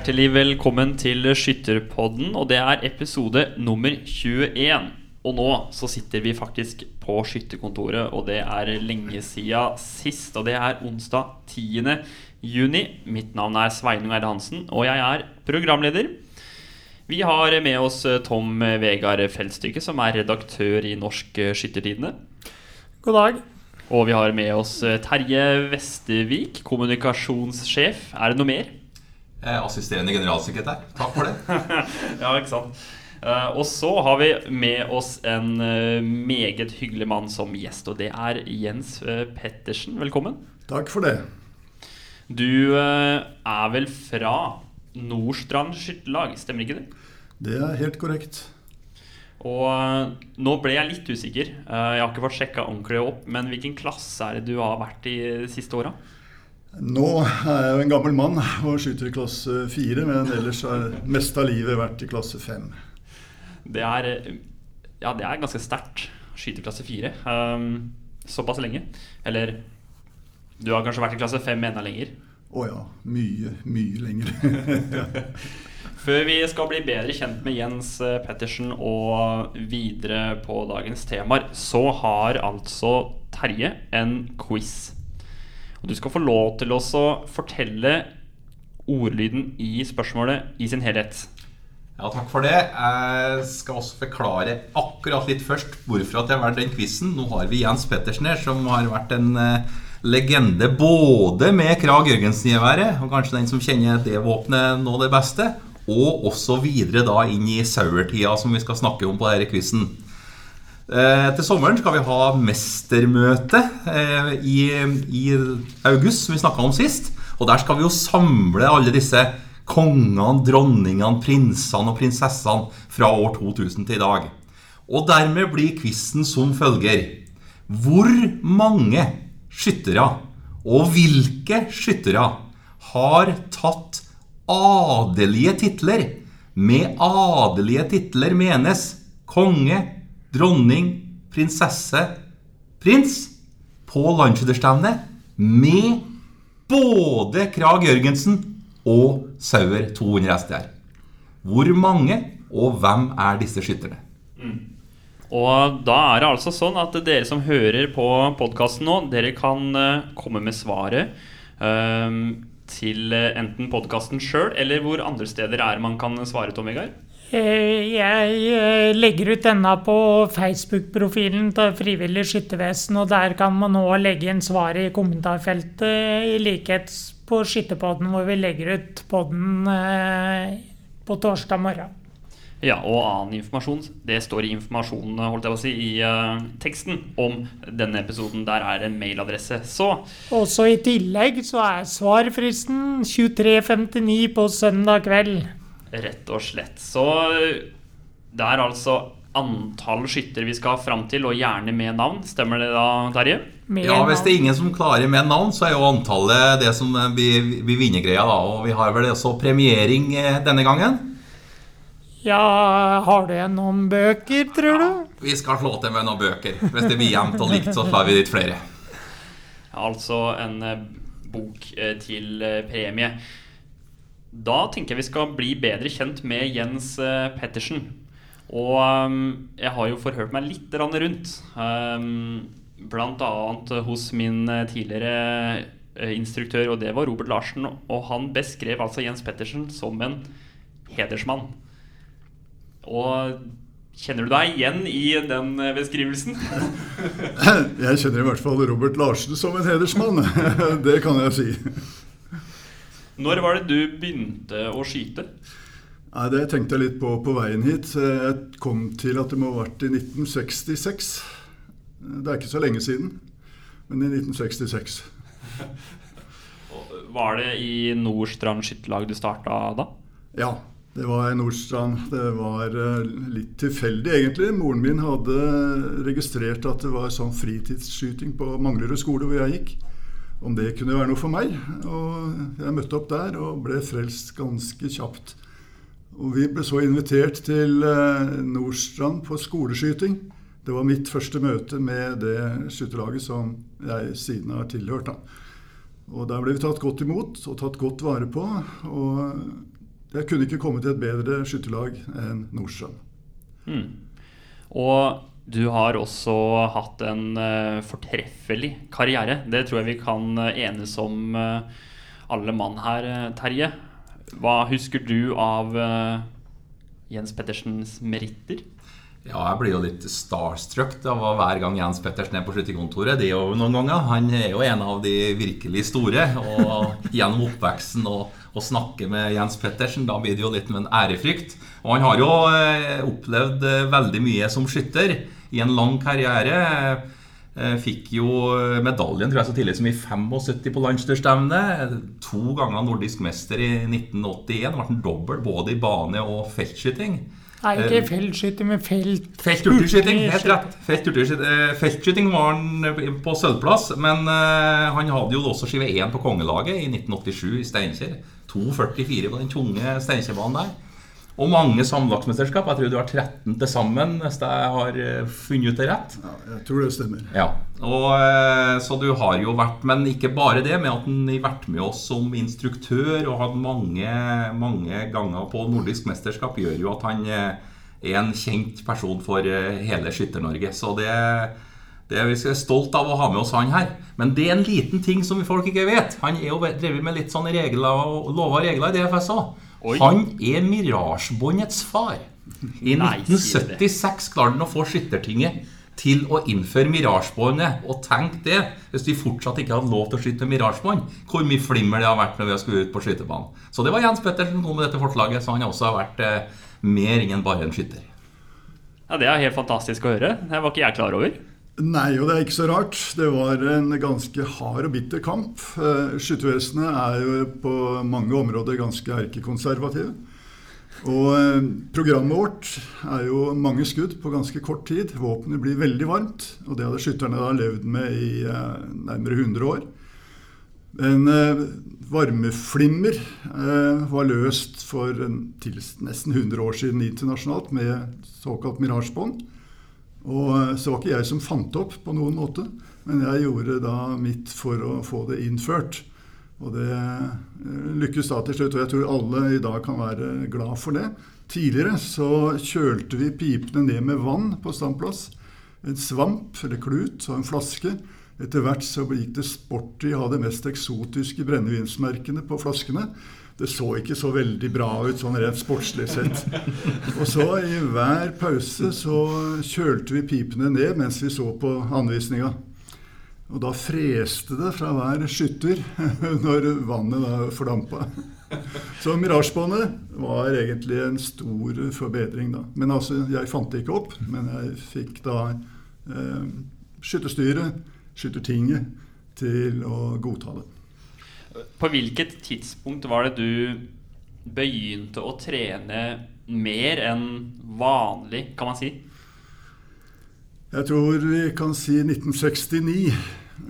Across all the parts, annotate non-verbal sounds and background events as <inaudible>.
Hjertelig velkommen til Skytterpodden, og det er episode nummer 21. Og nå så sitter vi faktisk på skytterkontoret, og det er lenge siden sist. Og det er onsdag 10. juni. Mitt navn er Sveinung Eide Hansen, og jeg er programleder. Vi har med oss Tom Vegard Feldstykke, som er redaktør i Norsk Skyttertidene. God dag. Og vi har med oss Terje Vestervik, kommunikasjonssjef. Er det noe mer? Eh, Assisterende generalsekretær. Takk for det. <laughs> Ja, ikke sant. Eh, og så har vi med oss en eh, meget hyggelig mann som gjest, og det er Jens Pettersen. Velkommen. Takk for det. Du er vel fra Nordstrand skytterlag, stemmer ikke det? Det er helt korrekt. Og nå ble jeg litt usikker. Jeg har ikke fått sjekka ordentlig opp, men hvilken klasse er det du har vært i de siste åra? Nå er jeg jo en gammel mann og skyter i klasse fire, men ellers har mest av livet vært i klasse fem. Det er Ja, det er ganske sterkt. Skyterklasse fire. Um, såpass lenge. Eller du har kanskje vært i klasse fem enda lenger. Å ja, mye, mye lenger. <laughs> Før vi skal bli bedre kjent med Jens eh, Pettersen og videre på dagens temaer, så har altså Terje en quiz. Og du skal få lov til å fortelle ordlyden i spørsmålet i sin helhet. Ja, takk for det. Jeg skal også forklare akkurat litt først hvorfor at jeg har valgt den quizen. Nå har vi Jens Pettersen her, som har vært en eh, legende både med Krag Jørgensen-geværet, og kanskje den som kjenner det våpenet nå det beste, og også videre da inn i sauertida, som vi skal snakke om på denne quizen. Eh, til sommeren skal vi ha mestermøte eh, i, i august, som vi snakka om sist. Og der skal vi jo samle alle disse kongene, dronningene, prinsene og prinsessene fra år 2000 til i dag. Og dermed blir quizen som følger. Hvor mange skyttere, og hvilke skyttere, har tatt adelige titler? Med adelige titler menes konge, dronning, prinsesse, prins på landsskytterstevne med både Krag Jørgensen og Sauer 200 hester. Hvor mange, og hvem er disse skytterne? Og da er det altså sånn at dere som hører på podkasten nå, dere kan eh, komme med svaret um, til eh, enten podkasten sjøl, eller hvor andre steder er man kan svare, Tom Vegard? Eh, Jeg eh, legger ut denne på Facebook-profilen til Frivillig skyttervesen, og der kan man nå legge inn svaret i kommentarfeltet, i likhet på Skytterpodden, hvor vi legger ut podden eh, på torsdag morgen. Ja, og annen informasjon. Det står i informasjonen, holdt jeg å si, i uh, teksten om denne episoden. Der er en mailadresse. Så Også i tillegg så er svarfristen 23.59 på søndag kveld. Rett og slett. Så det er altså antall skytter vi skal fram til, og gjerne med navn. Stemmer det da, Terje? Med Ja, Hvis det er ingen som klarer med navn, så er jo antallet det som blir, vinner vinnergreia. da Og vi har vel også premiering eh, denne gangen. Ja, har du igjen noen bøker, tror du? Vi skal slå til med noen bøker. Hvis det blir jevnt og likt, så slår vi litt flere. Altså en eh, bok eh, til eh, premie. Da tenker jeg vi skal bli bedre kjent med Jens eh, Pettersen. Og um, jeg har jo forhørt meg litt rundt. Bl.a. blant annet hos min eh, tidligere eh, instruktør, og det var Robert Larsen. Og han beskrev altså Jens Pettersen som en hedersmann. Og kjenner du deg igjen i den beskrivelsen? <laughs> Jeg kjenner i hvert fall Robert Larsen som en hedersmann. <laughs> Det kan jeg si. Når var det du begynte å skyte? Nei, Det tenkte jeg litt på på veien hit. Jeg kom til at det må ha vært i 1966. Det er ikke så lenge siden, men i 1966. <laughs> Var det i Nordstrand skytterlag du starta da? Ja, det var i Nordstrand. Det var eh, litt tilfeldig, egentlig. Moren min hadde registrert at det var sånn fritidsskyting på Manglerud skole hvor jeg gikk. Om det kunne være noe for meg. Og jeg møtte opp der og ble frelst ganske kjapt. Og vi ble så invitert til eh, Nordstrand på skoleskyting. Det var mitt første møte med det skytterlaget som jeg siden har tilhørt. Da. Og der ble vi tatt godt imot og tatt godt vare på. Og jeg kunne ikke kommet til et bedre skytterlag enn Nordstrand. Mm. Og du har også hatt en uh, fortreffelig karriere. Det tror jeg vi kan enes om, uh, alle mann her, Terje. Hva husker du av uh, Jens Pettersens meritter? Ja, jeg blir jo litt starstruck av hver gang Jens Pettersen er på skytterkontoret. Det er jo noen ganger. Han er jo en av de virkelig store. Og gjennom oppveksten og, og snakke med Jens Pettersen, da blir det jo litt med en ærefrykt. Og han har jo eh, opplevd eh, veldig mye som skytter i en lang karriere. Eh, fikk jo medaljen tror jeg, så tidlig som i 75 på landslagsstevne. To ganger nordisk mester i 1981. Ble en dobbel både i bane- og feltskyting. Nei, ikke feltskyting, men felt... Felthurtigskyting, helt rett. Feltskyting var han på sølvplass, men han hadde jo også skive 1 på kongelaget i 1987 i Steinkjer. 2,44 på den tunge Steinkjerbanen der. Og mange sammenlagtmesterskap. Jeg tror du har 13 til sammen, hvis jeg har funnet ut det rett. Ja, jeg tror det stemmer. Ja, og, Så du har jo vært Men ikke bare det, med at han har vært med oss som instruktør og hatt mange, mange ganger på nordisk mesterskap, gjør jo at han er en kjent person for hele Skytter-Norge. Så det, det er vi stolt av å ha med oss han her. Men det er en liten ting som folk ikke vet. Han er jo drevet med litt sånne regler og lover og regler i DFS òg. Han er Mirasjebåndets far. I Nei, 1976 klarte han å få Skyttertinget til å innføre Mirasjebåndet. Og tenk det, hvis vi fortsatt ikke hadde lov til å skyte med hvor mye flimmer det har vært når vi har skulle ut på skytebanen. Så det var Jens Pettersen kom med dette forslaget, så han har også vært eh, mer enn bare en skytter. Ja, Det er helt fantastisk å høre. Det var ikke jeg klar over. Nei, og det er ikke så rart. Det var en ganske hard og bitter kamp. Eh, Skyttervesenet er jo på mange områder ganske erkekonservative. Og eh, programmet vårt er jo mange skudd på ganske kort tid. Våpenet blir veldig varmt, og det hadde skytterne da levd med i eh, nærmere 100 år. En varmeflimmer var løst for nesten 100 år siden internasjonalt med såkalt mirasjebånd. Og eh, så var ikke jeg som fant opp på noen måte, men jeg gjorde da mitt for å få det innført. Og det eh, lykkes da til slutt, og jeg tror alle i dag kan være glad for det. Tidligere så kjølte vi pipene ned med vann på standplass. En svamp eller klut og en flaske. Etter hvert så gikk det sport i å ha de mest eksotiske brennevinsmerkene på flaskene. Det så ikke så veldig bra ut sånn rent sportslig sett. Og så i hver pause så kjølte vi pipene ned mens vi så på anvisninga. Og da freste det fra hver skytter <laughs> når vannet da fordampa. Så Mirasjebåndet var egentlig en stor forbedring da. Men altså, jeg fant det ikke opp, men jeg fikk da eh, skytterstyret, skyttertinget, til å godta det. På hvilket tidspunkt var det du begynte å trene mer enn vanlig, kan man si? Jeg tror vi kan si 1969.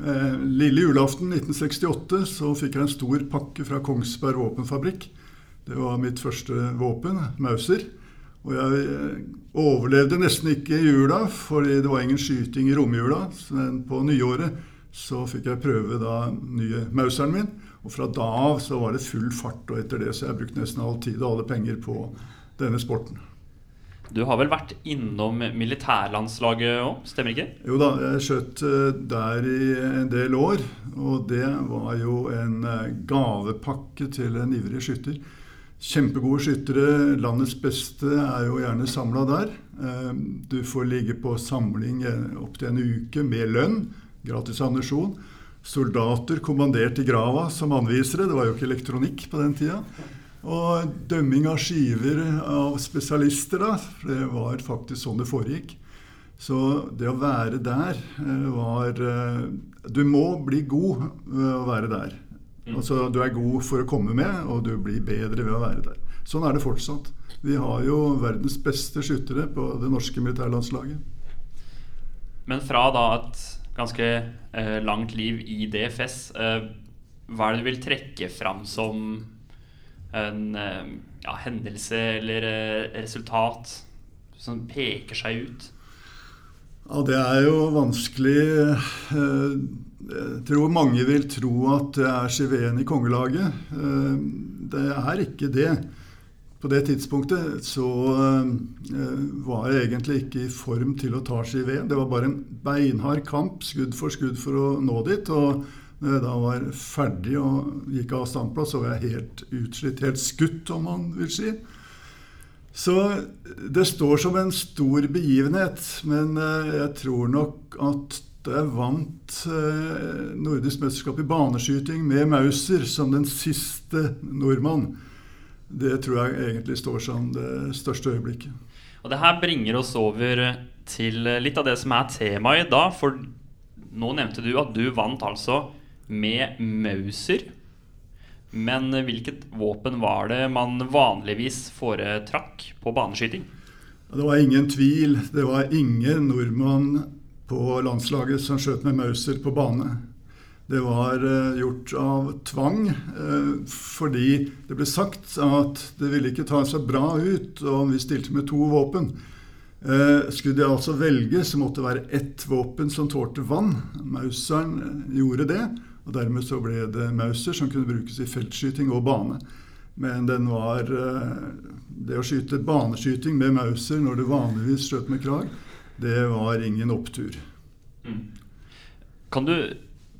Eh, lille julaften 1968 så fikk jeg en stor pakke fra Kongsberg våpenfabrikk. Det var mitt første våpen, Mauser. Og jeg eh, overlevde nesten ikke jula, fordi det var ingen skyting i romjula. Men på nyåret så fikk jeg prøve da nye Mauseren min. Og fra da av så var det full fart, og etter det så jeg brukte nesten all tid og alle penger på denne sporten. Du har vel vært innom militærlandslaget òg, stemmer ikke? Jo da, jeg skjøt eh, der i en del år. Og det var jo en eh, gavepakke til en ivrig skytter. Kjempegode skyttere, landets beste, er jo gjerne samla der. Eh, Du får ligge på samling opptil en uke med lønn, gratis ammunisjon. Soldater kommandert i grava som anvisere. Det var jo ikke elektronikk på den tida. Og dømming av skiver av spesialister, da. Det var faktisk sånn det foregikk. Så det å være der eh, var eh, Du må bli god ved å være der. Altså, du er god for å komme med, og du blir bedre ved å være der. Sånn er det fortsatt. Vi har jo verdens beste skyttere på det norske militærlandslaget. Men fra da et ganske eh, langt liv i DFS, eh, hva er det du vil trekke fram som en eh, ja, hendelse eller eh, resultat som peker seg ut? Ja, det er jo vanskelig eh, Jeg tror mange vil tro at det er Chivén i kongelaget. Eh, Det er ikke det. På det tidspunktet så uh, var jeg egentlig ikke i form til å ta ski ved. Det var bare en beinhard kamp, skudd for skudd, for å nå dit. Og når jeg da var ferdig og gikk av standplass, så var jeg helt utslitt. Helt skutt, om man vil si. Så det står som en stor begivenhet, men jeg tror nok at jeg vant nordisk mesterskap i baneskyting med Mauser som den siste nordmann. Det tror jeg egentlig står som det største øyeblikket. Og det her bringer oss over til litt av det som er temaet i dag. For nå nevnte du at du vant altså med Mauser. Men hvilket våpen var det man vanligvis foretrakk på baneskyting? Det var ingen tvil. Det var ingen nordmann på landslaget som skjøt med Mauser på bane. Det var uh, gjort av tvang, uh, fordi det ble sagt at det ville ikke ta seg bra ut om vi stilte med to våpen. Uh, skulle de altså velge, så måtte det være ett våpen som tålte vann. Mauseren gjorde det, og dermed så ble det Mauser som kunne brukes i feltskyting og bane. Men den var Det å skyte baneskyting med Mauser når du vanligvis skjøt med krag, det var ingen opptur. Mm. Kan du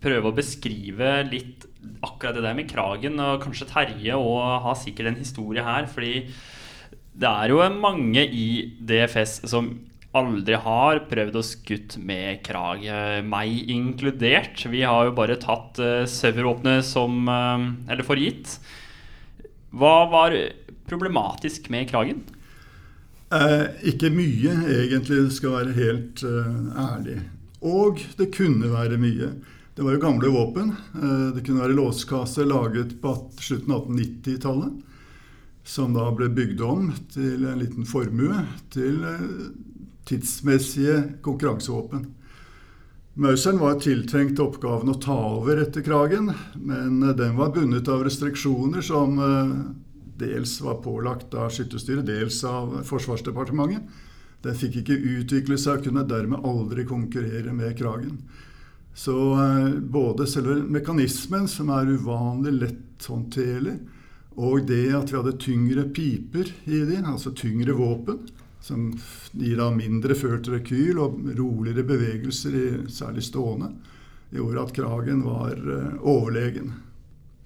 prøve å beskrive litt akkurat det der med kragen. Og kanskje Terje og har sikkert en historie her. Fordi det er jo mange i DFS som aldri har prøvd å skutt med krag. Meg inkludert. Vi har jo bare tatt uh, servervåpenet som uh, Eller for gitt. Hva var problematisk med kragen? Eh, ikke mye, egentlig, skal være helt uh, ærlig. Og det kunne være mye. Det var jo gamle våpen. Eh, det kunne være låskasse laget på slutten av 1890-tallet. Som da ble bygd om til en liten formue til eh, tidsmessige konkurransevåpen. Mauseren var tiltenkt oppgaven å ta over etter kragen, men eh, den var bundet av restriksjoner som dels var pålagt av skytterstyret, dels av Forsvarsdepartementet. Den fikk ikke utvikle seg og kunne dermed aldri konkurrere med kragen. Så eh, både selve mekanismen, som er uvanlig lett håndterlig, og det at vi hadde tyngre piper i de, altså tyngre våpen, som gir da mindre følt rekyl og roligere bevegelser, i, særlig stående, gjorde at kragen var uh, overlegen.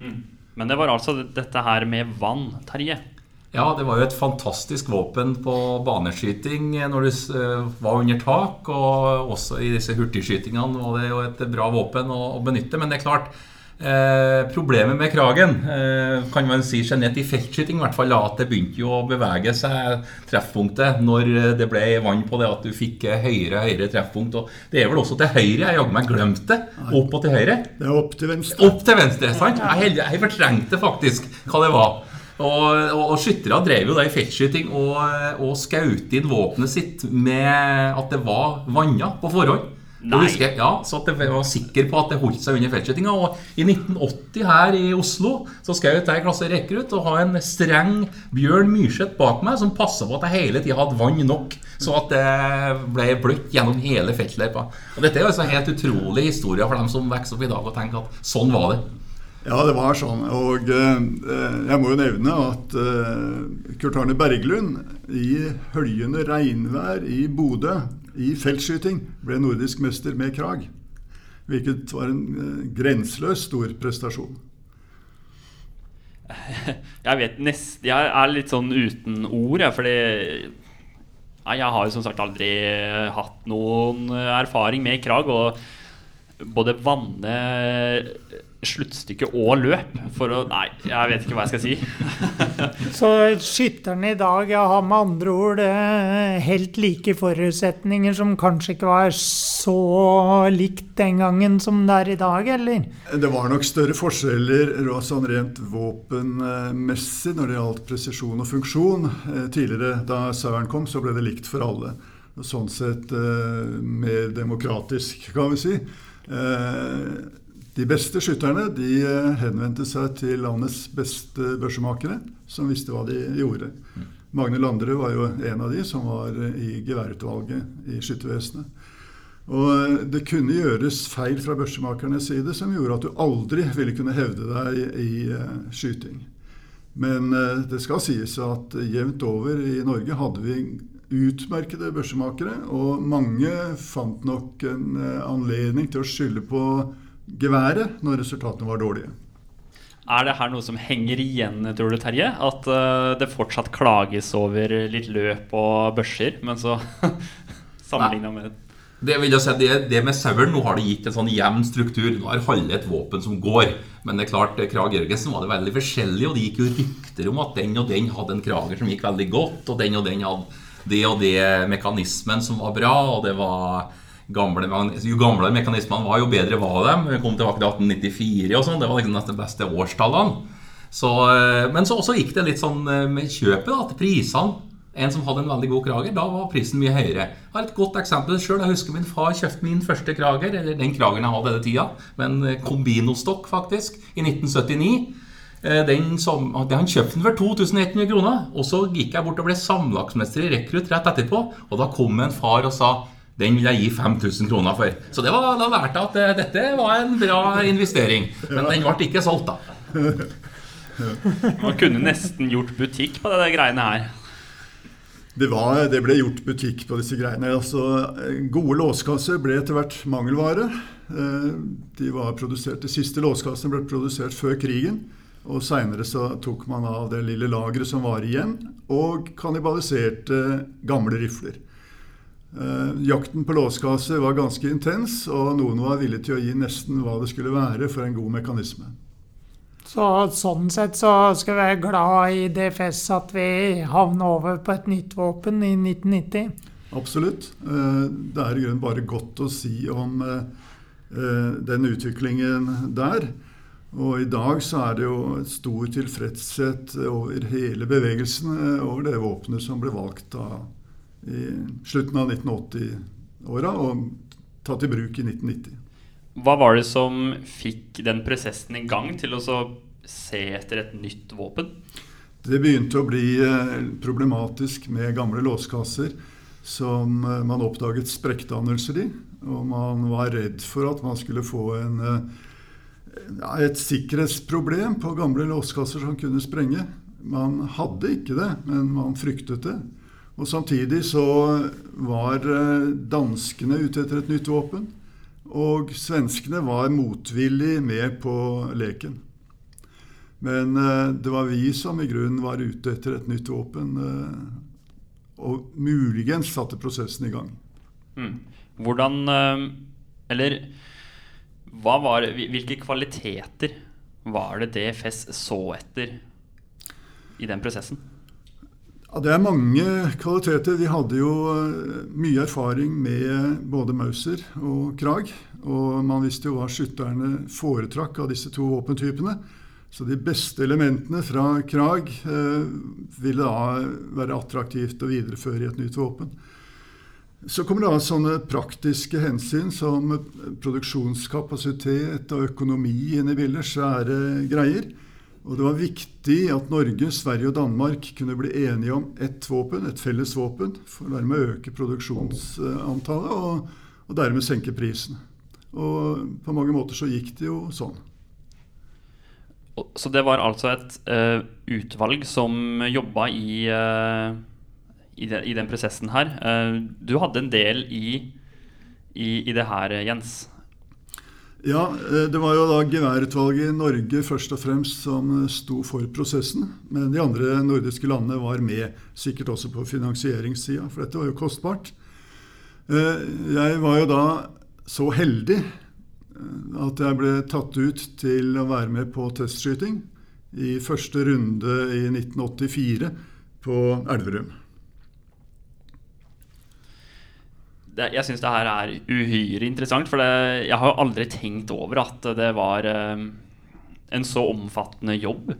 Mm. Men det var altså dette her med vann, Terje? Ja, det var jo et fantastisk våpen på baneskyting når du eh, var under tak. Og også i disse hurtigskytingene var det jo et bra våpen å, benytte. Men det er klart, eh, problemet med kragen eh, kan man si generelt i feltskyting, i hvert fall at det begynte jo å bevege seg treffpunktet når det ble vann på det at du fikk høyere og høyere treffpunkt. Og det er vel også til høyre. Jeg jaggu meg glemt det. Opp og til høyre. Det er opp til venstre. Opp til venstre, sant? Jeg, jeg fortrengte faktisk hva det var. Og, og, og skyttere drev jo da i feltskyting og, og skjøt inn våpenet sitt med at det var vanna på forhånd. Husker, ja, Så at det var sikker på at det holdt seg under feltskytinga. Og i 1980 her i Oslo så skjøt jeg klasse rekrutt og ha en streng Bjørn Myrseth bak meg som passa på at jeg hele tida hadde vann nok, så at det ble bløtt gjennom hele feltløypa. Og Dette er jo altså helt utrolig historie for dem som vokser opp i dag og tenker at sånn var det. Ja, det var sånn. Og eh, jeg må jo nevne at eh, Kurt Arne Berglund i høljende regnvær i Bodø, i feltskyting, ble nordisk mester med krag. Hvilket var en eh, grenseløs stor prestasjon. <laughs> Jeg vet nest, Jeg er litt sånn uten ord, jeg, fordi jeg har jo som sagt aldri hatt noen erfaring med krag. Og både vanne sluttstykke og løp for å Nei, jeg vet ikke hva jeg skal si. <laughs> så skytterne i dag har med andre ord eh, helt like forutsetninger som kanskje ikke var så likt den gangen som det er i dag, eller? Det var nok større forskjeller sånn rent våpenmessig når det gjaldt presisjon og funksjon. Eh, tidligere, da saueren kom, så ble det likt for alle. Sånn sett eh, mer demokratisk, kan vi si. De beste skytterne de eh, henvendte seg til landets beste børsemakere, som visste hva de gjorde. Magne Landerud var jo en av de som var eh, i geværutvalget i skyttervesenet. Og eh, det kunne gjøres feil fra børsemakernes side som gjorde at du aldri ville kunne hevde deg i, skyting. Men det skal sies at jevnt over i Norge hadde vi utmerkede børsemakere, og mange fant nok en anledning til å skylde på geværet når resultatene var dårlige. Er det her noe som henger igjen, tror du, Terje? At uh, det fortsatt klages over litt løp og børser, men så <laughs> sammenligna med det vil jeg si, det, det med sauen, nå har det gitt en sånn jevn struktur. Nå har halve et våpen som går. Men det er klart, Krag Jørgensen var det veldig forskjellig, og det gikk jo rykter om at den og den hadde en krager som gikk veldig godt, og den og den hadde det og det mekanismen som var bra, og det var gamle, Jo gamlere mekanismene var, jo bedre var de. Vi kom tilbake til 1894 og sånn. Det var liksom de beste årstallene. Så, eh, men så gikk det litt sånn eh, med kjøpet, da, til prisene. En som hadde en veldig god krager, da var prisen mye høyere. Jeg har et godt eksempel selv. Jeg husker min far kjøpte min første krager, eller den krageren jeg hadde denne tida, med en eh, kombinostokk, faktisk, i 1979. Den som, han kjøpte den for 2100 kroner. Og så gikk jeg bort og ble samlagsmester i rekrutt rett etterpå. Og da kom en far og sa den vil jeg gi 5000 kroner for. Så det var, da lærte jeg at eh, dette var en bra investering. Men den ble ikke solgt, da. <laughs> Man kunne nesten gjort butikk på det greiene her. Det, var, det, ble gjort butikk på disse greiene. Altså, gode låskasser ble etter hvert mangelvare. Eh, de var produsert, De siste låskassene ble produsert før krigen. Og Seinere tok man av det lille lageret som var igjen, og kannibaliserte gamle rifler. Uh, jakten på låskasse var ganske intens, og noen var villige til å gi nesten hva det skulle være for en god mekanisme. Så Sånn sett så skal vi være glad i DFS at vi havna over på et nytt våpen i 1990. Absolutt. Uh, det er i grunnen bare godt å si om uh, den utviklingen der. Og i dag så er det jo stor tilfredshet over hele bevegelsen over det våpenet som ble valgt av i slutten av 1980-åra og tatt i bruk i 1990. Hva var det som fikk den prosessen i gang til å se etter et nytt våpen? Det begynte å bli eh, problematisk med gamle låskasser som eh, man oppdaget sprekkdannelser i. Og man var redd for at man skulle få en, eh, et sikkerhetsproblem på gamle låskasser som kunne sprenge. Man hadde ikke det, men man fryktet det. Og Samtidig så var eh, danskene ute etter et nytt våpen. Og svenskene var motvillig med på leken. Men eh, det var vi som i grunnen var ute etter et nytt våpen. Eh, og muligens satte prosessen i gang. Mm. Hvordan Eller var, hvilke kvaliteter var det DFS så etter i den prosessen? Ja, Det er mange kvaliteter. Vi hadde jo eh, mye erfaring med både Mauser og Krag. Og man visste jo hva skytterne foretrakk av disse to våpentypene. Så de beste elementene fra Krag eh, ville da være attraktivt å videreføre i et nytt våpen. Så kommer det da sånne praktiske hensyn som produksjonskapasitet og økonomi inn i bildet. Svære greier. Og det var viktig at Norge, Sverige og Danmark kunne bli enige om ett våpen, et felles våpen, for dermed å øke produksjonsantallet og, og dermed senke prisen. Og på mange måter så gikk det jo sånn. Så det var altså et uh, utvalg som jobba i, uh, i, de, i, den prosessen her. Uh, du hadde en del i, i, i det her, Jens. Ja, eh, det var jo da geværutvalget i Norge først og fremst som eh, sto for prosessen. Men de andre nordiske landene var med, sikkert også på finansieringssida, for dette var jo kostbart. Eh, jeg var jo da så heldig at jeg ble tatt ut til å være med på testskyting i første runde i 1984 på Elverum. Det, jeg syns det her er uhyre interessant. For det, jeg har jo aldri tenkt over at det var eh, en så omfattende jobb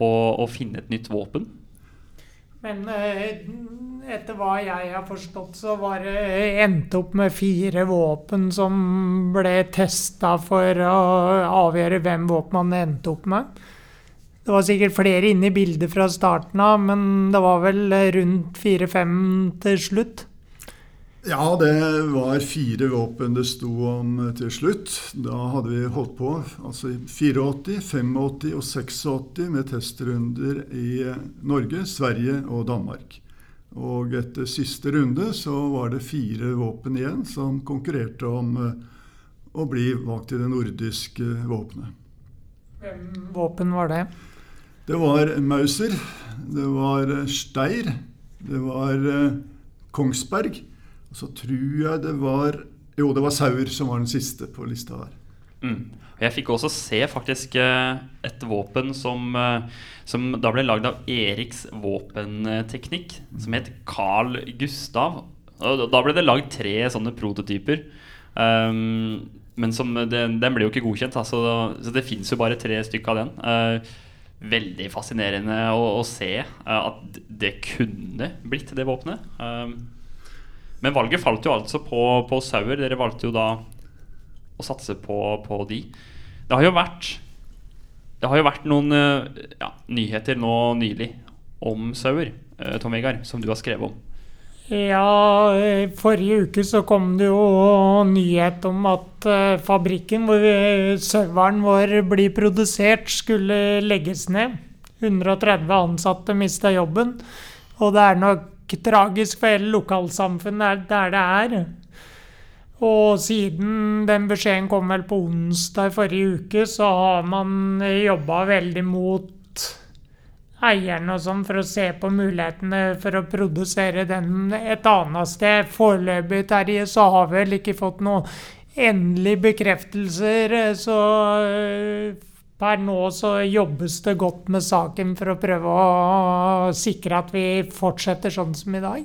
å, å, finne et nytt våpen. Men eh, etter hva jeg har forstått, så var det endt opp med fire våpen som ble testa for å avgjøre hvem våpen man endte opp med. Det var sikkert flere inne i bildet fra starten av, men det var vel rundt fire-fem til slutt. Ja, det var fire våpen det sto om til slutt. Da hadde vi holdt på altså 84, 85 og 86 med testrunder i Norge, Sverige og Danmark. Og etter siste runde så var det fire våpen igjen som konkurrerte om eh, å bli valgt til det nordiske våpenet. Hvem våpen var det? Det var Mauser, det var Steir, det var eh, Kongsberg. Så tror jeg det var Jo, det var Saur som var den siste på lista der. Mm. Jeg fikk også se faktisk eh, et våpen som, eh, som da ble lagd av Eriks våpenteknikk, som het Carl Gustav. Da ble det lagd tre sånne prototyper. Um, men som, den, den ble jo ikke godkjent, da, så, det fins jo bare tre stykker av den. Uh, veldig fascinerende å, å se uh, at det kunne blitt det våpenet. Um, men valget falt jo altså på, på Sauer. Dere valgte jo da å satse på, på de. Det har jo vært Det har jo vært noen eh, ja, nyheter nå nylig om Sauer, eh, Tom Vegard, som du har skrevet om. Ja, forrige uke så kom det jo nyhet om at fabrikken hvor saueren vår blir produsert, skulle legges ned. 130 ansatte mista jobben. Og det er nok tragisk for hele lokalsamfunnet der det er. Og siden den beskjeden kom vel på onsdag i forrige uke, så har man jobba veldig mot eierne og sånn for å se på mulighetene for å produsere den et annet sted. Foreløpig, Terje, så har vi vel ikke fått noen endelige bekreftelser. Så per nå så jobbes det godt med saken for å prøve å sikre at vi fortsetter sånn som i dag.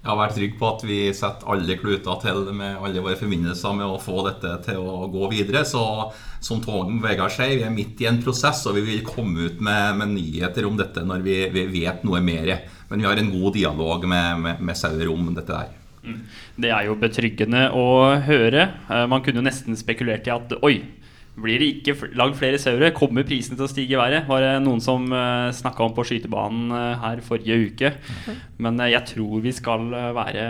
Jeg har vært trygg på at vi setter alle kluter til med alle våre forbindelser med å få dette til å gå videre. Så som Tågen Vegard sier, vi er midt i en prosess, og vi vil komme ut med, med nyheter om dette når vi, vi, vet noe mer. Men vi har en god dialog med, med, med Sauer om dette der. Mm. Det er jo betryggende å høre. Eh, man kunne jo nesten spekulert i at oi, blir det ikke lagd flere sauere, kommer prisene til å stige i været. Var det noen som uh, eh, snakka om på skytebanen uh, her forrige uke. Men uh, jeg tror vi skal være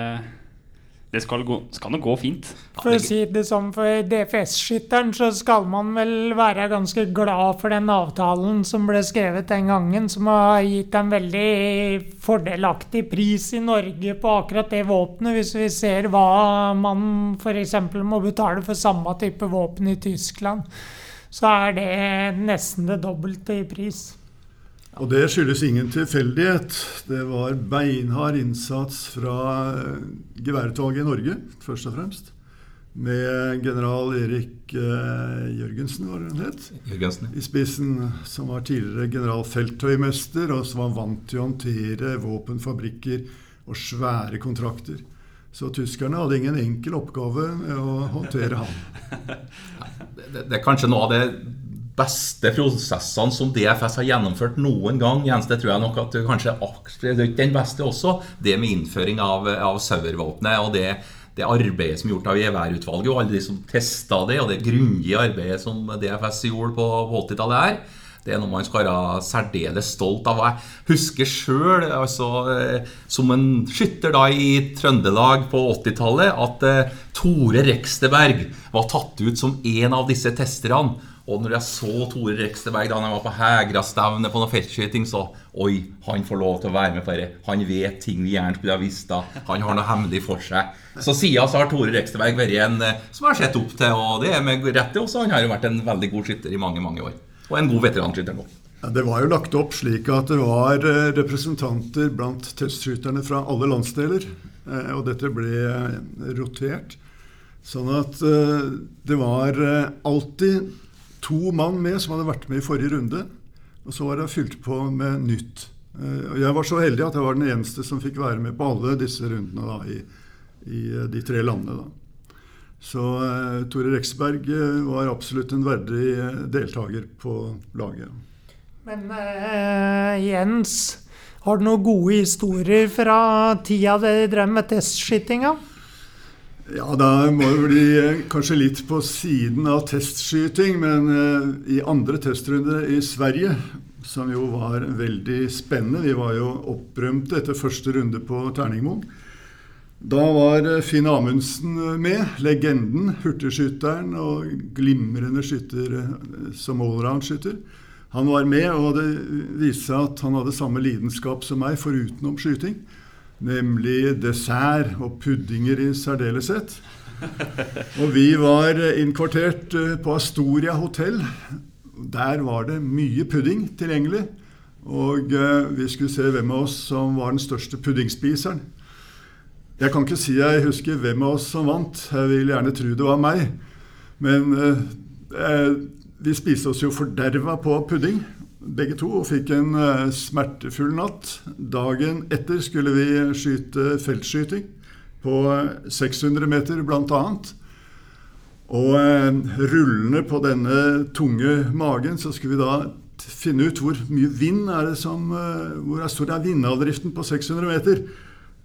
det skal, gå, skal nok gå fint. For å si det sånn, for DFS-skytteren så skal man vel være ganske glad for den avtalen som ble skrevet den gangen, som har gitt en veldig fordelaktig pris i Norge på akkurat det våpenet, hvis vi ser hva man f.eks. må betale for samme type våpen i Tyskland. Så er det nesten det dobbelte i pris. Og det skyldes ingen tilfeldighet. Det var beinhard innsats fra eh, geværutvalget i Norge, først og fremst. Med general Erik eh, Jørgensen, var det han het, Jørgensen. i spissen. Som var tidligere generalfelttøymester, og som var vant til å håndtere våpenfabrikker og svære kontrakter. Så tyskerne hadde ingen enkel oppgave med å håndtere ham. <laughs> det, det, det er kanskje noe av det beste prosessene som DFS har gjennomført noen gang. Jens, det tror jeg nok at kanskje er den beste også. Det med innføring av, av Sauer-våpenet og det, det, arbeidet som er gjort av geværutvalget, og alle de som testa det, og det grundige arbeidet som DFS gjorde på, på 80-tallet her. Det er noe man skal være særdeles stolt av. Jeg husker sjøl, altså, eh, som en skytter da i Trøndelag på 80-tallet, at uh, Tore Reksteberg var tatt ut som en av disse testerne. Og når jeg så Tore Reksteberg da han var på Hegra-stevne på noe feltskyting, så Oi, han får lov til å være med på dette. Han vet ting vi gjerne skulle ha visst. da Han har noe hemmelig for seg. Så siden så har Tore Reksteberg vært en eh, som jeg har sett opp til, og det er med rette også. Han har jo vært en veldig god skytter i mange, mange år. Og en god veteranskytter nå. Det var jo lagt opp slik at det var eh, representanter blant testskytterne fra alle landsdeler. Eh, og dette ble rotert. Sånn at det var alltid to mann med som hadde vært med i forrige runde. Og så var det fylt på med nytt. Eh, jeg var så heldig at jeg var den eneste som fikk være med på alle disse rundene da, i, i, eh, de tre landene. Da. Så uh, Tore Reksberg var absolutt en verdig deltaker på laget. Men uh, Jens, har du noen gode historier fra tida dere drev med testskytinga? Ja, da må det bli eh, kanskje litt på siden av testskyting, men uh, i andre testrunder i Sverige, som jo var veldig spennende Vi var jo opprømte etter første runde på Terningmoen. Da var Finn Amundsen med, legenden, hurtigskytteren og glimrende skytter som allround-skytter. Han var med, og det viste seg at han hadde samme lidenskap som meg forutenom skyting. Nemlig dessert og puddinger i særdeleshet. Og vi var innkvartert på Astoria hotell. Der var det mye pudding tilgjengelig. Og vi skulle se hvem av oss som var den største puddingspiseren. Jeg kan ikke si jeg husker hvem av oss som vant. Jeg vil gjerne tro det var meg. Men eh, vi spiste oss jo forderva på pudding, begge to, og fikk en eh, smertefull natt. Dagen etter skulle vi skyte feltskyting på 600 meter, bl.a. Og eh, rullende på denne tunge magen så skulle vi da finne ut hvor mye vind er det som Hvor stor er vindavdriften på 600 meter.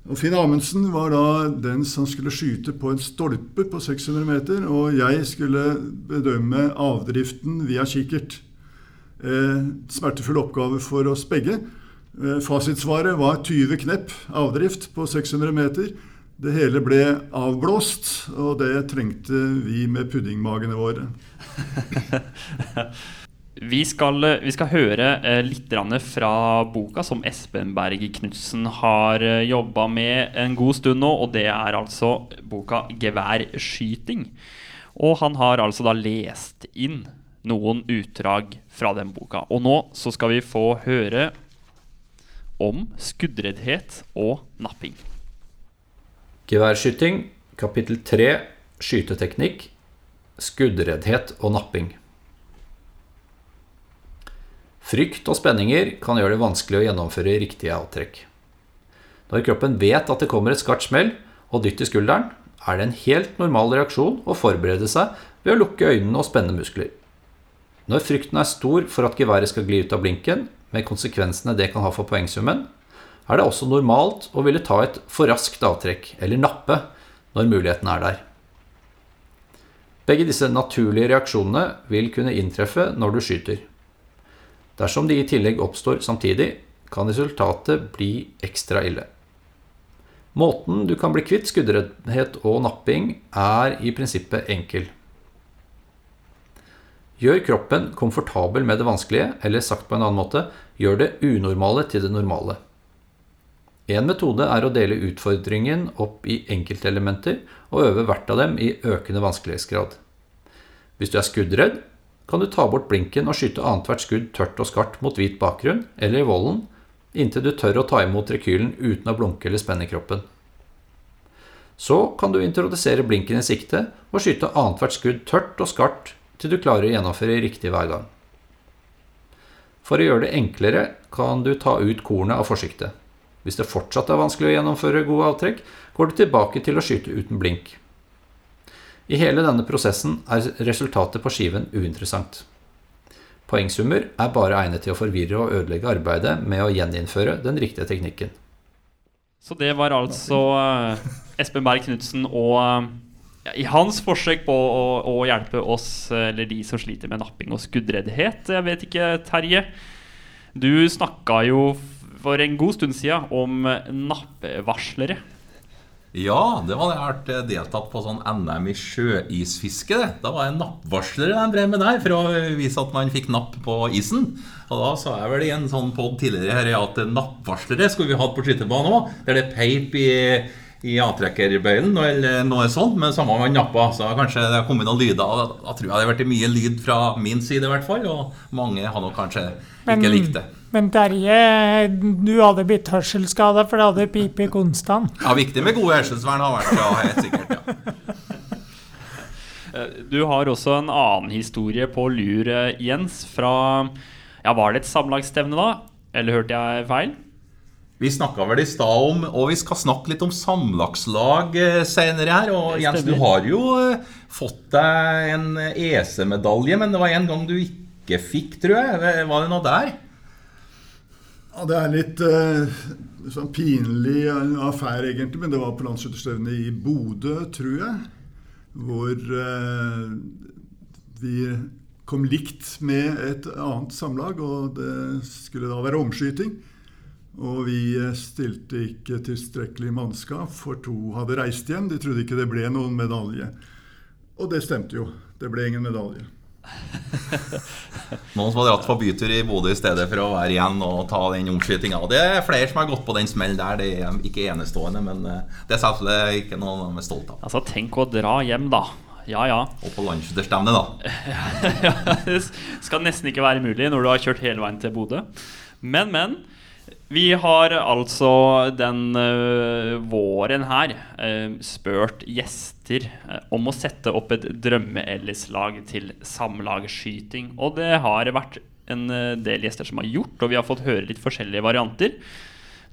Og Finn Amundsen var da den som skulle skyte på en stolpe på 600 meter, og jeg skulle bedømme avdriften via kikkert. Eh, smertefull oppgave for oss begge. Eh, fasitsvaret var 20 knepp avdrift på 600 meter. Det hele ble avblåst, og det trengte vi med puddingmagene våre. <laughs> Vi skal, vi skal, høre eh, litt fra boka som Espen Berg Knutsen har eh, jobba med en god stund nå. Og det er altså boka 'Geværskyting'. Og han har altså da lest inn noen utdrag fra den boka. Og nå så skal vi få høre om skuddreddhet og napping. Geværskyting, kapittel 3, skyteteknikk, skuddreddhet og napping. Frykt og spenninger kan gjøre det vanskelig å gjennomføre riktige avtrekk. Når kroppen vet at det kommer et skarpt smell og dytt i skulderen, er det en helt normal reaksjon å forberede seg ved å lukke øynene og spenne muskler. Når frykten er stor for at geværet skal gli ut av blinken, med konsekvensene det kan ha for poengsummen, er det også normalt å ville ta et for raskt avtrekk, eller nappe, når muligheten er der. Begge disse naturlige reaksjonene vil kunne inntreffe når du skyter. Dersom de i tillegg oppstår samtidig, kan resultatet bli ekstra ille. Måten du kan bli kvitt skuddreddhet og napping, er i prinsippet enkel. Gjør kroppen komfortabel med det vanskelige, eller sagt på en annen måte, gjør det unormale til det normale. En metode er å dele utfordringen opp i enkeltelementer og øve hvert av dem i økende vanskelighetsgrad. Hvis du er skuddredd, kan du ta bort blinken og skyte annethvert skudd tørt og skarpt mot hvit bakgrunn eller i volden, inntil du tør å ta imot rekylen uten å blunke eller spenne kroppen. Så kan du introdusere blinken i sikte og skyte annethvert skudd tørt og skarpt til du klarer å gjennomføre riktig hver gang. For å gjøre det enklere kan du ta ut kornet av forsiktet. Hvis det fortsatt er vanskelig å gjennomføre gode avtrekk, går du tilbake til å skyte uten blink. I hele denne prosessen er resultatet på skiven uinteressant. Poengsummer er bare egnet til å forvirre og ødelegge arbeidet med å gjeninnføre den riktige teknikken. Så det var altså uh, Espen Berg Knutsen og ja, i hans forsøk på å, å, hjelpe oss, eller de som sliter med napping og skuddreddhet. Jeg vet ikke, Terje. Du snakka jo for en god stund siden om nappevarslere. Ja, det var det jeg har deltatt på sånn NM i sjøisfiske. det. Da var jeg nappvarslere de drev med der, for å vise at man fikk napp på isen. Og da sa jeg vel i en sånn pod tidligere her at nappvarslere skulle vi hatt på skytterbanen òg. Der det peip i, i avtrekkerbøylen eller noe sånt, men samme med nappa. Så kanskje det har kommet noen lyder. Da tror jeg det har vært mye lyd fra min side, i hvert fall. Og mange har nok kanskje ikke likt det. Men Terje, du hadde blitt hørselsskada, for det hadde pipet konstant. Ja, viktig med gode hørselsvern har vært, ja, helt sikkert. ja. <laughs> Eh, du har også en annen historie på lur, eh, Jens. Fra ja, Var det et samlagsstevne da? Eller hørte jeg feil? Vi snakka vel i stad om Og vi skal snakke litt om samlagslag eh, senere her. Og Jens, du har jo fått deg en EC-medalje, men det var en gang du ikke fikk, tror jeg. Var det noe der? Ja, Det er litt uh, sånn pinlig affære, egentlig. Men det var på landsskytterstevnet i Bodø, tror jeg. Hvor uh, vi kom likt med et annet samlag, og det skulle da være omskyting. Og vi eh, stilte ikke tilstrekkelig mannskap, for to hadde reist hjem. De trodde ikke det ble noen medalje. Og det stemte jo. Det ble ingen medalje. <laughs> Noen som har dratt på bytur i Bodø i stedet for å være igjen og ta den omskytinga. Det er flere som har gått på den smellen der. Det er ikke enestående, men eh, det er selvfølgelig ikke noe de er stolt av. Altså, tenk å dra hjem, da. Ja ja. Og på landsskytterstevne, da. <laughs> det skal nesten ikke være mulig når du har kjørt hele veien til Bodø. Men, men. Vi har altså den uh, våren her uh, spurt gjester uh, om å sette opp et drømme-Ellis-lag til samlagsskyting. Og det har vært en del gjester som har gjort, og vi har fått høre litt forskjellige varianter.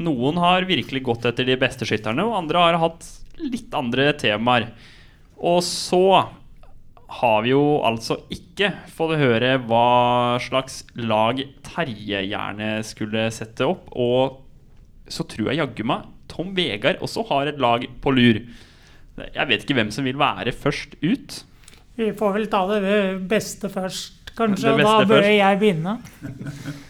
Noen har virkelig gått etter de beste skytterne, og andre har hatt litt andre temaer. Og så har vi jo altså ikke fått høre hva slags lag Terje gjerne skulle sette opp. Og så tror jeg jaggu meg Tom Vegard også har et lag på lur. Jeg vet ikke hvem som vil være først ut. Vi får vel ta det beste først, kanskje. Beste da bør først. jeg begynne. <laughs>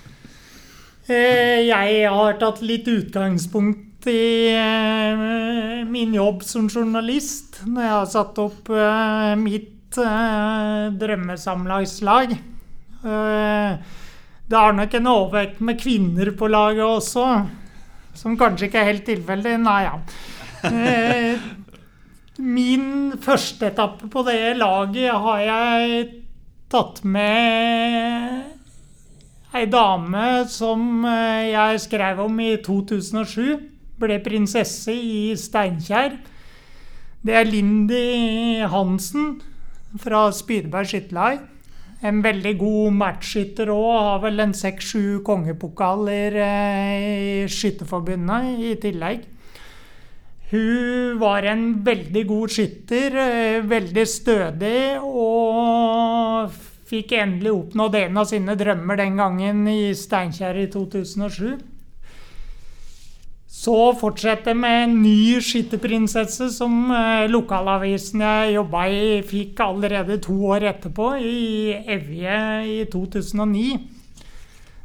Eh, Jeg har tatt litt utgangspunkt i eh, min jobb som journalist når jeg har satt opp eh, mitt eh, drømmesamlagslag. Eh, Det har nok en overvekt med kvinner på laget også, som kanskje ikke er helt tilfeldig. Nei ja. Eh, Min første etappe på det laget har jeg tatt med ei dame som eh, jeg skrev om i 2007. Ble prinsesse i Steinkjer. Det er Lindy Hansen fra Spydeberg skytterlag. En veldig god matchskytter òg. Har vel en seks-sju kongepokaler eh, i Skytterforbundet i tillegg. Hun var en veldig god skytter, eh, veldig stødig, og fikk endelig oppnådd en av sine drømmer den gangen i Steinkjer i 2007. Så fortsetter med en ny skytterprinsesse som eh, lokalavisen jeg jobba i, fikk allerede to år etterpå, i Evje i 2009.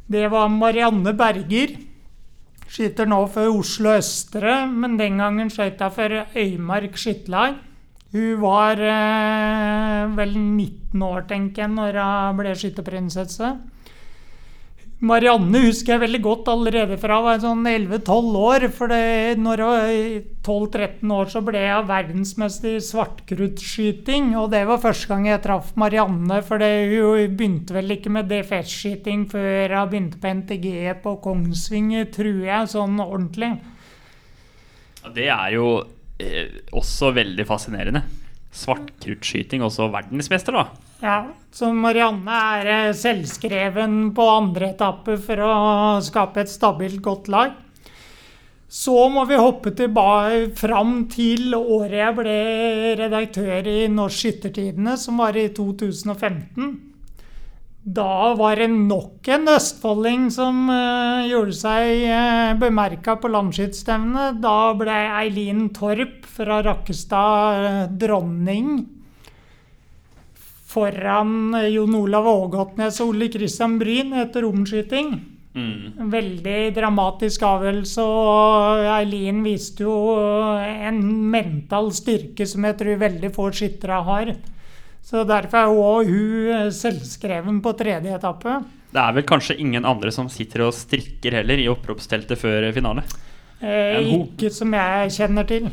Det var Marianne Berger. Skyter nå for Oslo Østre, men den gangen skøyt hun for Øymark skytterlag. Hun var eh, vel 19 år, tenker jeg, når hun ble skytterprinsesse. Marianne husker jeg veldig godt allerede fra jeg var sånn 11-12 år. For når jeg var 12-13 år, så ble jeg verdensmester i svartkruttskyting. Og det var første gang jeg traff Marianne, for hun begynte vel ikke med DFS-skyting før hun begynte på NTG på Kongsvinger, tror jeg, sånn ordentlig. Det er jo eh, også veldig fascinerende. Svartkruttskyting, også verdensmester, da. Ja, så Marianne er eh, selvskreven på andre etappe for å skape et stabilt, godt lag. Så må vi hoppe tilbake fram til året jeg ble redaktør i Norsk Skyttertidene, som var i 2015. Da var det nok en østfolding som uh, gjorde seg uh, bemerka på landsskytterstevnet. Da ble Eileen Torp fra Rakkestad uh, dronning foran eh, Jon Olav Ågotnes og Ole Kristian Bryn etter romskyting. Mm. Veldig dramatisk avgjørelse, og Eileen viste jo en mental styrke som jeg tror veldig få skyttere har. Så derfor er òg hun eh, selvskreven på tredje etappe. Det er vel kanskje ingen andre som sitter og strikker heller i oppropsteltet før finale. Eh, ikke som jeg kjenner til.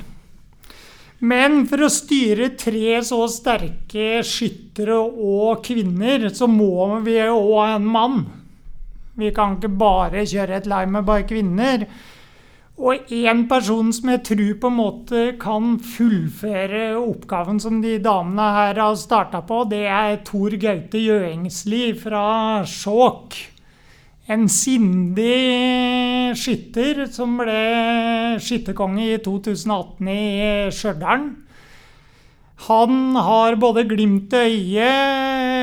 Men for å styre tre så sterke skyttere og kvinner, så må vi òg ha en mann. Vi kan ikke bare kjøre et lag med bare kvinner. Og én person som jeg tror på en måte kan fullføre oppgaven som de damene her har starta på, det er Tor Gaute Gjøengsli fra Skjåk. En sindig skytter som ble skytterkonge i 2018 i Stjørdal. Han har både glimt i øyet,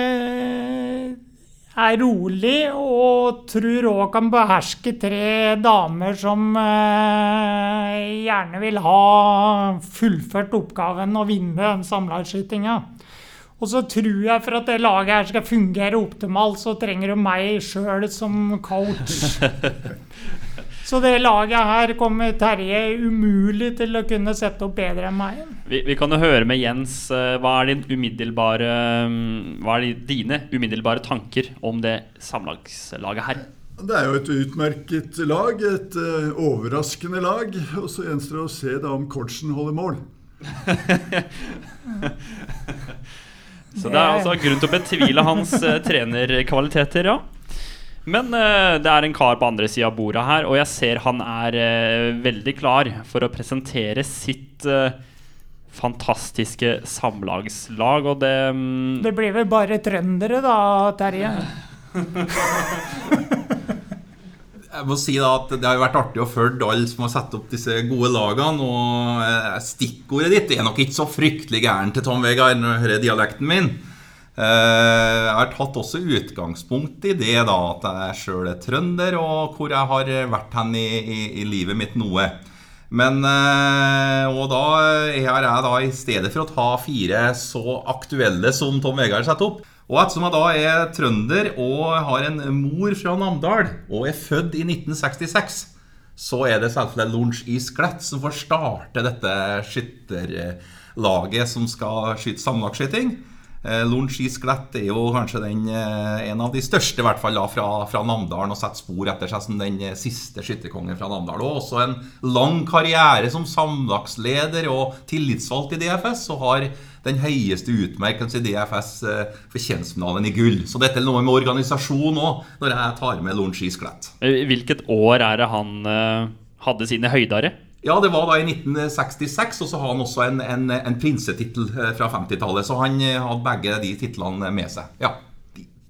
er rolig og tror òg kan beherske tre damer som eh, gjerne vil ha fullført oppgaven og vinne den samlagsskytinga. Og så tror jeg for at det laget her skal fungere optimalt, så trenger du meg sjøl som coach. <laughs> Så det laget her kommer Terje umulig til å kunne sette opp bedre enn meg. Vi, vi kan jo høre med Jens. eh, Hva er, din umiddelbare, hva er dine umiddelbare tanker om det samlagslaget her? Det er jo et utmerket lag, et eh, overraskende lag. Og så gjenstår det å se da om coachen holder mål. <laughs> Så det er altså grunn til å betvile hans uh, trenerkvaliteter, ja. Men uh, det er en kar på andre sida av bordet her, og jeg ser han er uh, veldig klar for å presentere sitt fantastiske samlagslag, og det um Det blir vel bare trøndere da, Terje? <laughs> Jeg må si da at Det har vært artig å følge alle som har satt opp disse gode lagene. Og eh, stikkordet ditt er nok ikke så fryktelig gæren til Tom Vegard når du hører dialekten min. Eh, Jeg har tatt også utgangspunkt i det da at jeg sjøl er trønder, og hvor jeg har vært hen i, i, i livet mitt noe. Men eh, Og da er jeg da, i stedet for å ta fire så aktuelle som Tom Vegard setter opp Og ettersom jeg da er trønder og har en mor fra Namdal og er født i 1966, så er det selvfølgelig Lunsj i Sklett som får starte dette skytterlaget som skal skyte sammenlagtskyting. Eh, Lunsj i Sklett er jo kanskje den, eh, en av de største i hvert fall da, fra, fra Namdalen og setter spor etter seg som den eh, siste skytterkongen fra Namdal. Og også en lang karriere som samlagsleder og tillitsvalgt i DFS, og har den høyeste utmerkelse i DFS eh, fortjenstfinalen i gull. Så dette er noe med organisasjon òg, når jeg tar med Lorentz i Sklett. eh, Hvilket år er det han eh, hadde sine høydere? Ja, det var da i 1966, og så har han også en, en, en prinsetittel fra 50-tallet. Så han hadde begge de titlene med seg. Ja.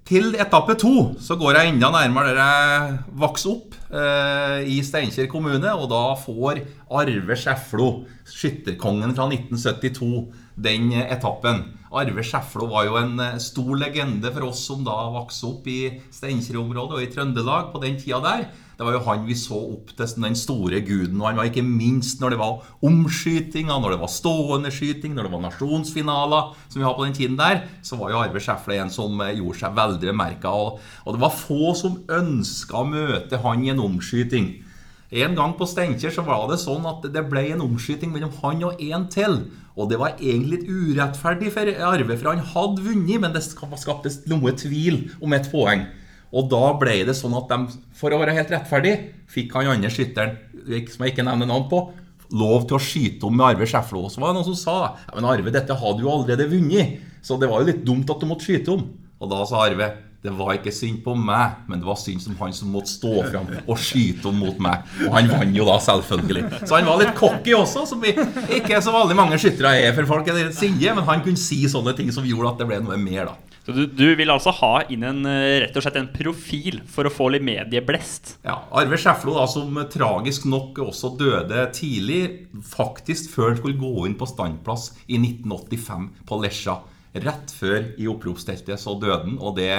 Til etappe to så går jeg enda nærmere der jeg vokste opp, eh, i Steinkjer kommune. Og da får Arve Skjeflo, skytterkongen fra 1972, den etappen. Arve Schæflo var jo en eh, stor legende for oss som da vokste opp i Steinkjer-området og i Trøndelag på den tida der. Det var jo han vi så opp til som den store guden. Og han var ikke minst når det var omskytinger, når det var stående skyting, når det var nasjonsfinaler, som vi har på den tiden der, så var jo Arve Schæfle en som eh, gjorde seg veldig bemerka. Og, og det var få som ønska å møte han i en omskyting. En gang på Steinkjer så var det sånn at det ble en omskyting mellom han og en til. Og det var egentlig litt urettferdig for Arve, for han hadde vunnet, men det skapte noe tvil om et poeng. Og da ble det sånn at de, for å være helt rettferdig, fikk han andre skytteren, som jeg ikke nevner navn på, lov til å skyte om med Arve Skjeflo. Så var det noen som sa ja, men Arve, dette hadde du allerede vunnet, så det var jo litt dumt at du måtte skyte om. Og da sa Arve det var ikke synd på meg, men det var synd som han som måtte stå fram og skyte om mot meg. Og han vant jo da, selvfølgelig. Så han var litt cocky også, som vi ikke så veldig mange skyttere er. For folk er sinje, men han kunne si sånne ting som gjorde at det ble noe mer, da. Så du, du vil altså ha inn en, eh, rett og slett en profil for å få litt medieblest? Ja, Arve Schæflo, som tragisk nok også døde tidlig, faktisk før han skulle gå inn på standplass i 1985 på Lesja. Rett før i oppropsteltet så døde han, og det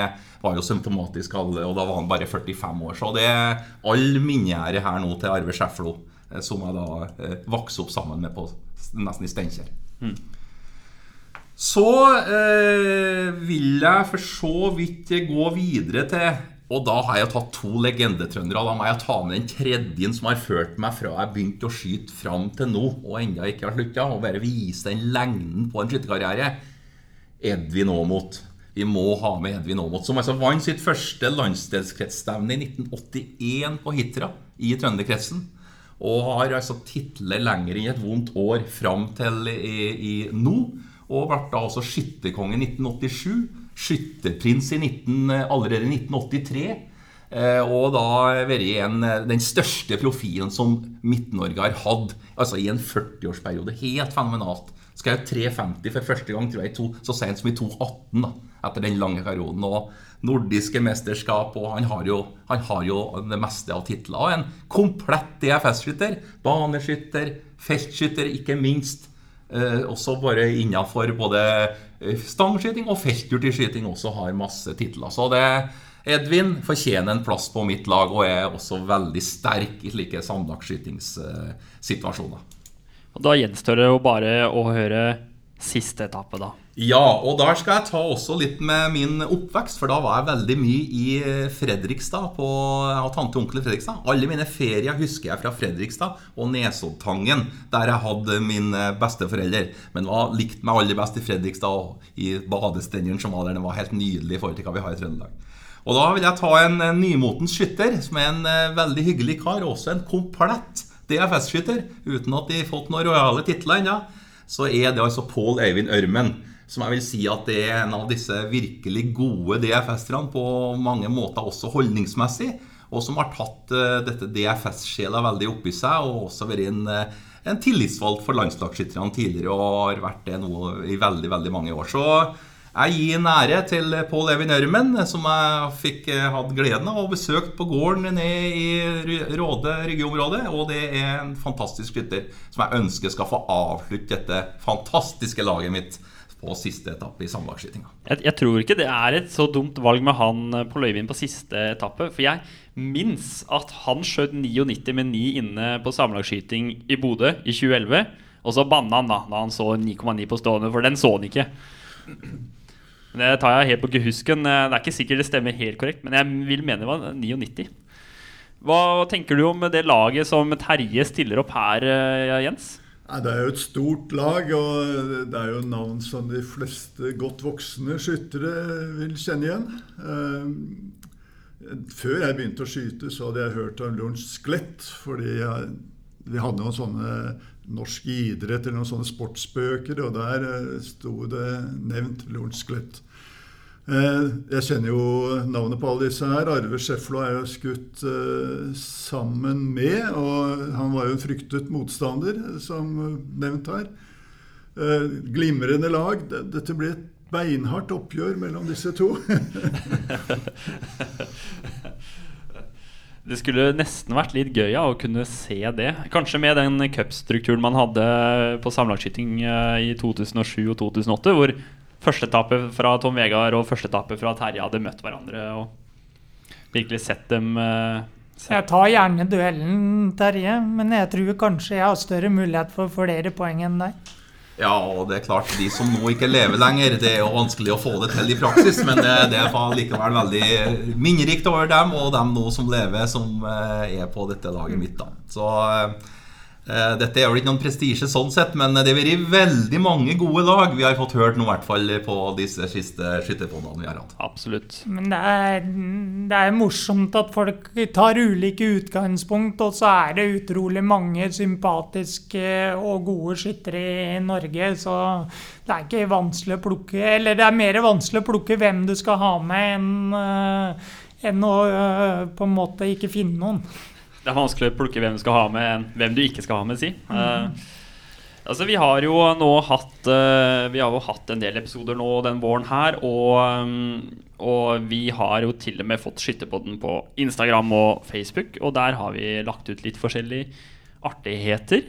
var jo symptomatisk, alle, og da var han bare 45 år. Så det er all minneære her nå til Arve Skjeflo, eh, som jeg da eh, vokste opp sammen med på nesten i Steinkjer. Så eh, vil jeg for så vidt gå videre til Og da har jeg tatt to legendetrøndere. Da må jeg ta med den tredje som har ført meg fra jeg begynte å skyte fram til nå, og enda ikke har slutta, og bare vise den lengden på en skytterkarriere. Edvin Aamodt. Vi må ha med Edvin Aamodt, som altså vant sitt første landsdelskretsstevne i 1981 på Hitra i Trønderkretsen. Og har altså titler lenger enn et vondt år fram til i, i nå. Og ble da også skytterkonge i 1987. Skytterprins i 19, allerede i 1983. Eh, og da vært en, den største profilen som Midt-Norge har hatt altså i en 40-årsperiode. Helt fenomenalt. Skal jeg 350 for første gang tror jeg, to, så sent som i 2018, da, etter den lange perioden. Og nordiske mesterskap, og han har jo, han har jo det meste av titler. Og en komplett DFS-skytter. Baneskytter, feltskytter, ikke minst. Eh, også bare innafor både eh, stangskyting og feltturtiskyting også har masse titler. Så det Edvin fortjener en plass på mitt lag og er også veldig sterk i slike sammenlagtskytingssituasjoner. Da gjenstår det jo bare å høre siste etappe, da. Ja, og der skal jeg ta også litt med min oppvekst, for da var jeg veldig mye i Fredrikstad. På, jeg tante og onkel i Fredrikstad. Alle mine ferier husker jeg fra Fredrikstad og Nesoddtangen, der jeg hadde mine besteforeldre. Men var likt meg aller best i Fredrikstad og i badestenderen som var der. Det var helt nydelig i forhold til hva vi har i Trøndelag. Og da vil jeg ta en en nymotens skytter, som er en eh, veldig hyggelig kar. Også en komplett DFS-skytter, uten at de har fått noen rojale titler ennå. Så er det altså Pål Eivind Ørmen. Som jeg vil si at det er en av disse virkelig gode DFS-erne på mange måter, også holdningsmessig. Og som har tatt uh, dette DFS-sjela veldig opp i seg, og også vært en, uh, en tillitsvalgt for landslagsskytterne tidligere, og har vært det nå i veldig, veldig mange år. Så jeg gir en ære til Pål Evin Ørmen, som jeg fikk eh, hatt gleden av å besøke på gården nede i Råde Ryggeområdet. Og det er en fantastisk skytter som jeg ønsker skal få avslutte dette fantastiske laget mitt på siste etappe i samlagsskytinga. Jeg, jeg, tror ikke det er et så dumt valg med han eh, på Løyvin på siste etappe. For jeg minnes at han skjøt 99 med 9 inne på samlagsskyting i Bodø i 2011. Og så banna han da da han så 9,9 på stående, for den så han ikke. Det tar jeg helt på gehusken. Det er ikke sikkert det stemmer helt korrekt, men jeg vil mene det var 99. Hva tenker du om det laget som Terje stiller opp her, eh, Jens? Det er jo et stort lag, og det er jo navn som de fleste godt voksne skyttere vil kjenne igjen. Eh, før jeg begynte å skyte, så hadde jeg hørt om Lorentz Sklett. Fordi jeg, vi hadde noen sånne norsk idrett eller noen sånne sportsbøker, og der eh, sto det nevnt Lorentz. Eh, jeg kjenner jo navnet på alle disse her. Arve Scheflo er jo skutt eh, sammen med, og han var jo en fryktet motstander, som nevnt her. Glimrende lag. Dette blir et beinhardt oppgjør mellom disse to. <laughs> <laughs> Det skulle nesten vært litt gøy ja, å kunne se det. Kanskje med den cupstrukturen man hadde på samlagsskyting eh, i 2007 og 2008, hvor førsteetappet fra Tom Vegard og førsteetappet fra Terje hadde møtt hverandre og virkelig sett dem uh, sett. Jeg tar gjerne duellen, Terje, men jeg tror kanskje jeg har større mulighet for flere poeng enn deg. Ja, og det er klart, de som nå ikke lever lenger, det er jo vanskelig å få det til i praksis. Men det, er likevel veldig minnerikt over dem og dem nå som lever, som eh, er på dette laget mitt. da. Så Eh, dette er jo ikke noen prestisje sånn sett, men det har vært veldig mange gode lag vi har fått hørt nå, i hvert fall på disse siste skytterpodene vi har hatt. Absolutt. Men det er, det er, morsomt at folk tar ulike utgangspunkt, og så er det utrolig mange sympatiske og gode skyttere i Norge, så det er ikke vanskelig å plukke Eller det er mer vanskelig å plukke hvem du skal ha med, enn, eh, enn å eh, på en måte ikke finne noen det er vanskelig å plukke hvem du skal ha med, enn hvem du ikke skal ha med, si. Mm. Uh, altså, vi har jo nå hatt uh, Vi har jo hatt en del episoder nå den våren her, og, um, og vi har jo til og med fått skytterpodden på Instagram og Facebook, og der har vi lagt ut litt forskjellige artigheter.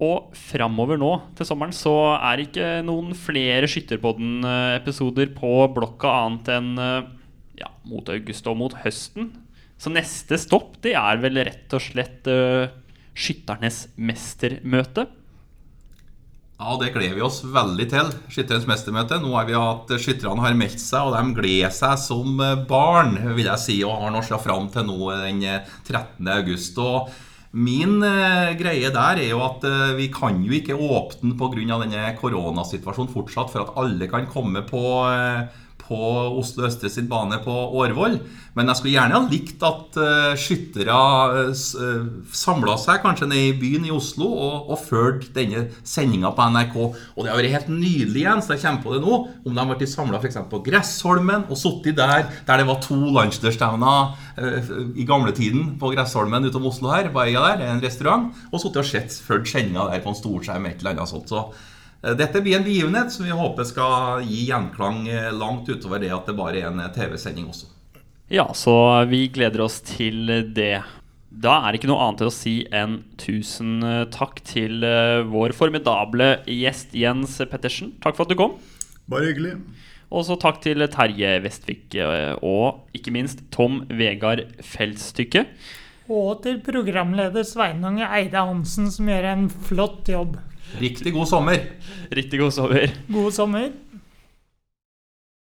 Og framover nå til sommeren så er det ikke noen flere Skytterpodden-episoder på blokka annet enn ja, mot august og mot høsten. Så neste stopp det er vel rett og slett uh, skytternes mestermøte. Ja, det gleder vi oss veldig til. Skytternes mestermøte. Nå har vi hatt Skytterne har meldt seg, og de gleder seg som barn, vil jeg si, og har nå sett fram til nå den 13. august. Og min eh, greie der er jo at eh, vi kan jo ikke åpne pga. denne koronasituasjonen fortsatt, for at alle kan komme på uh, på Oslo Østre sin bane på Årvoll. Men jeg skulle gjerne ha likt at uh, skyttere uh, eh, samla seg kanskje ned i byen i Oslo og, og førte denne sendinga på NRK. Og det har vært helt nydelig igjen, så jeg kommer på det nå, om de har vært samla f.eks. på Gressholmen og sittet der der det var to landsdelsstevner uh, i gamletiden på Gressholmen utom Oslo her, på øya der, en restaurant, og sittet og sett fulgt sendinga der på en storskjerm et eller annet sånt. Så Eh, dette blir en begivenhet som vi håper skal gi gjenklang eh, langt utover det at det bare er en eh, TV-sending også. Ja, så vi gleder oss til det. Da er det ikke noe annet til å si enn tusen takk til vår formidable gjest Jens Pettersen. Takk for at du kom. Bare hyggelig. Og så takk til Terje Vestvik og ikke minst Tom Vegard Feldstykke. Og til programleder Sveinung Eide Hansen, som gjør en flott jobb. Riktig god sommer. Riktig god sommer. God sommer.